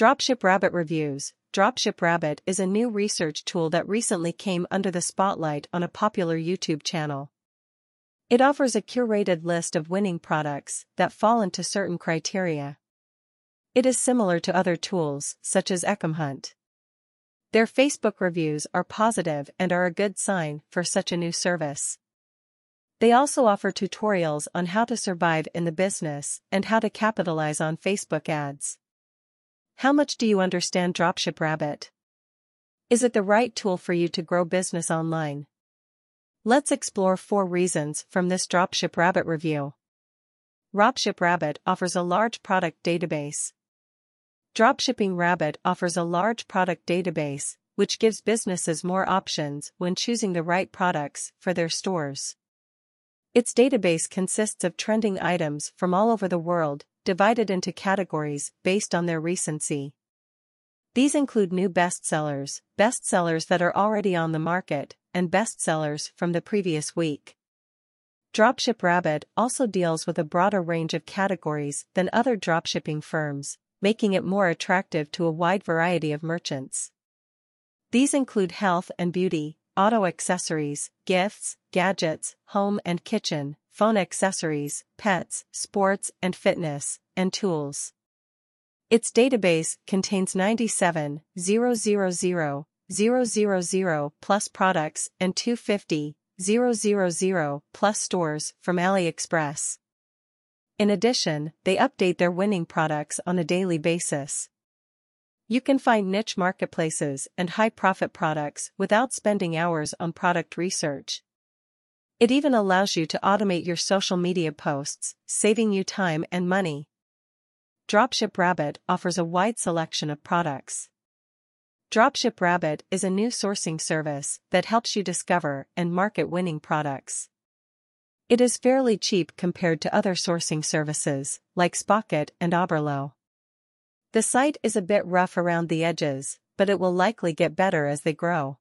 Dropship Rabbit Reviews Dropship Rabbit is a new research tool that recently came under the spotlight on a popular YouTube channel. It offers a curated list of winning products that fall into certain criteria. It is similar to other tools, such as Ecomhunt. Their Facebook reviews are positive and are a good sign for such a new service. They also offer tutorials on how to survive in the business and how to capitalize on Facebook ads. How much do you understand Dropship Rabbit? Is it the right tool for you to grow business online? Let's explore four reasons from this Dropship Rabbit review. Dropship Rabbit offers a large product database. Dropshipping Rabbit offers a large product database, which gives businesses more options when choosing the right products for their stores. Its database consists of trending items from all over the world, divided into categories based on their recency. These include new bestsellers, bestsellers that are already on the market, and bestsellers from the previous week. Dropship Rabbit also deals with a broader range of categories than other dropshipping firms, making it more attractive to a wide variety of merchants. These include health and beauty, auto accessories, gifts, gadgets, home and kitchen, phone accessories, pets, sports and fitness, and tools. Its database contains 97,000, 000 plus products and 250, 000 plus stores from AliExpress. In addition, they update their winning products on a daily basis. You can find niche marketplaces and high profit products without spending hours on product research. It even allows you to automate your social media posts, saving you time and money. Dropship Rabbit offers a wide selection of products. Dropship Rabbit is a new sourcing service that helps you discover and market winning products. It is fairly cheap compared to other sourcing services, like Spocket and Oberlo. The site is a bit rough around the edges, but it will likely get better as they grow.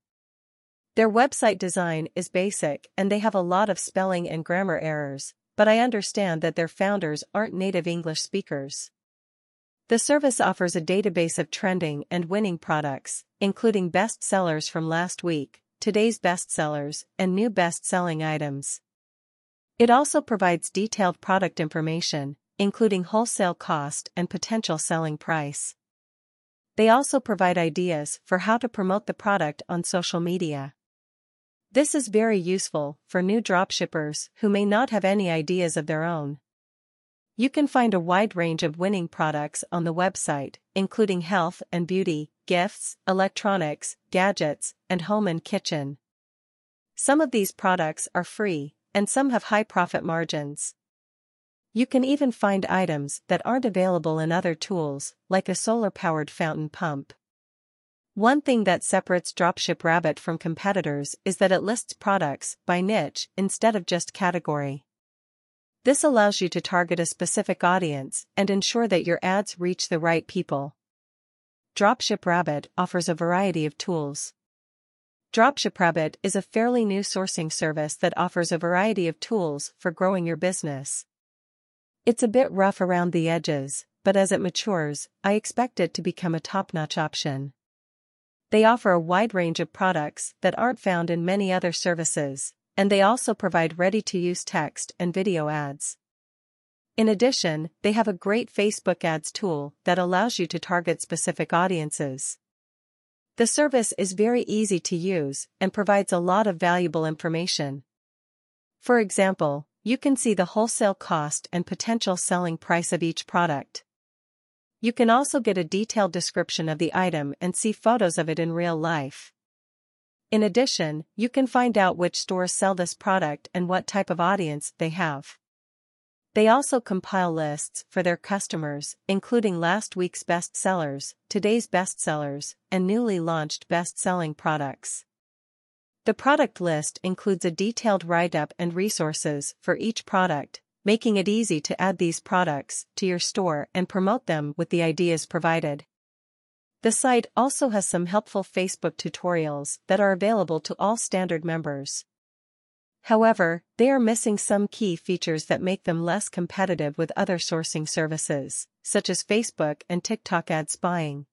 Their website design is basic and they have a lot of spelling and grammar errors, but I understand that their founders aren't native English speakers. The service offers a database of trending and winning products, including best sellers from last week, today's bestsellers, and new best-selling items. It also provides detailed product information, including wholesale cost and potential selling price. They also provide ideas for how to promote the product on social media. This is very useful for new dropshippers who may not have any ideas of their own. You can find a wide range of winning products on the website, including health and beauty, gifts, electronics, gadgets, and home and kitchen. Some of these products are free, and some have high profit margins. You can even find items that aren't available in other tools, like a solar-powered fountain pump. One thing that separates Dropship Rabbit from competitors is that it lists products by niche instead of just category. This allows you to target a specific audience and ensure that your ads reach the right people. Dropship Rabbit offers a variety of tools. Dropship Rabbit is a fairly new sourcing service that offers a variety of tools for growing your business. It's a bit rough around the edges, but as it matures, I expect it to become a top-notch option. They offer a wide range of products that aren't found in many other services, and they also provide ready-to-use text and video ads. In addition, they have a great Facebook ads tool that allows you to target specific audiences. The service is very easy to use and provides a lot of valuable information. For example, you can see the wholesale cost and potential selling price of each product. You can also get a detailed description of the item and see photos of it in real life. In addition, you can find out which stores sell this product and what type of audience they have. They also compile lists for their customers, including last week's best sellers, today's best sellers, and newly launched best-selling products. The product list includes a detailed write-up and resources for each product, making it easy to add these products to your store and promote them with the ideas provided. The site also has some helpful Facebook tutorials that are available to all standard members. However, they are missing some key features that make them less competitive with other sourcing services, such as Facebook and TikTok ad spying.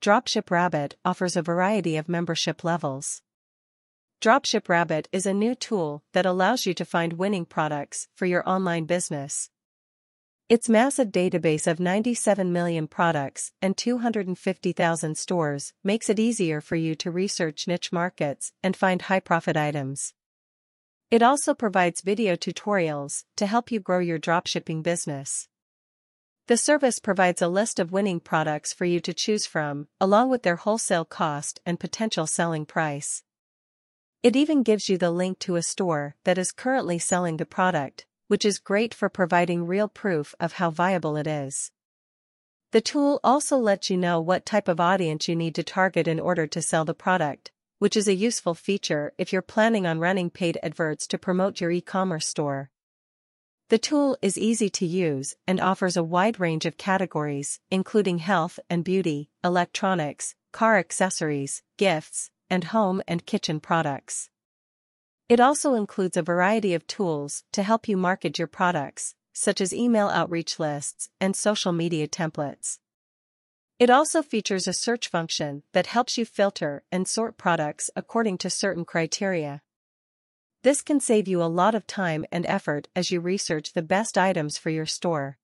Dropship Rabbit offers a variety of membership levels. Dropship Rabbit is a new tool that allows you to find winning products for your online business. Its massive database of 97 million products and 250,000 stores makes it easier for you to research niche markets and find high profit items. It also provides video tutorials to help you grow your dropshipping business. The service provides a list of winning products for you to choose from, along with their wholesale cost and potential selling price. It even gives you the link to a store that is currently selling the product, which is great for providing real proof of how viable it is. The tool also lets you know what type of audience you need to target in order to sell the product, which is a useful feature if you're planning on running paid adverts to promote your e-commerce store. The tool is easy to use and offers a wide range of categories, including health and beauty, electronics, car accessories, gifts, and home and kitchen products. It also includes a variety of tools to help you market your products, such as email outreach lists and social media templates. It also features a search function that helps you filter and sort products according to certain criteria. This can save you a lot of time and effort as you research the best items for your store.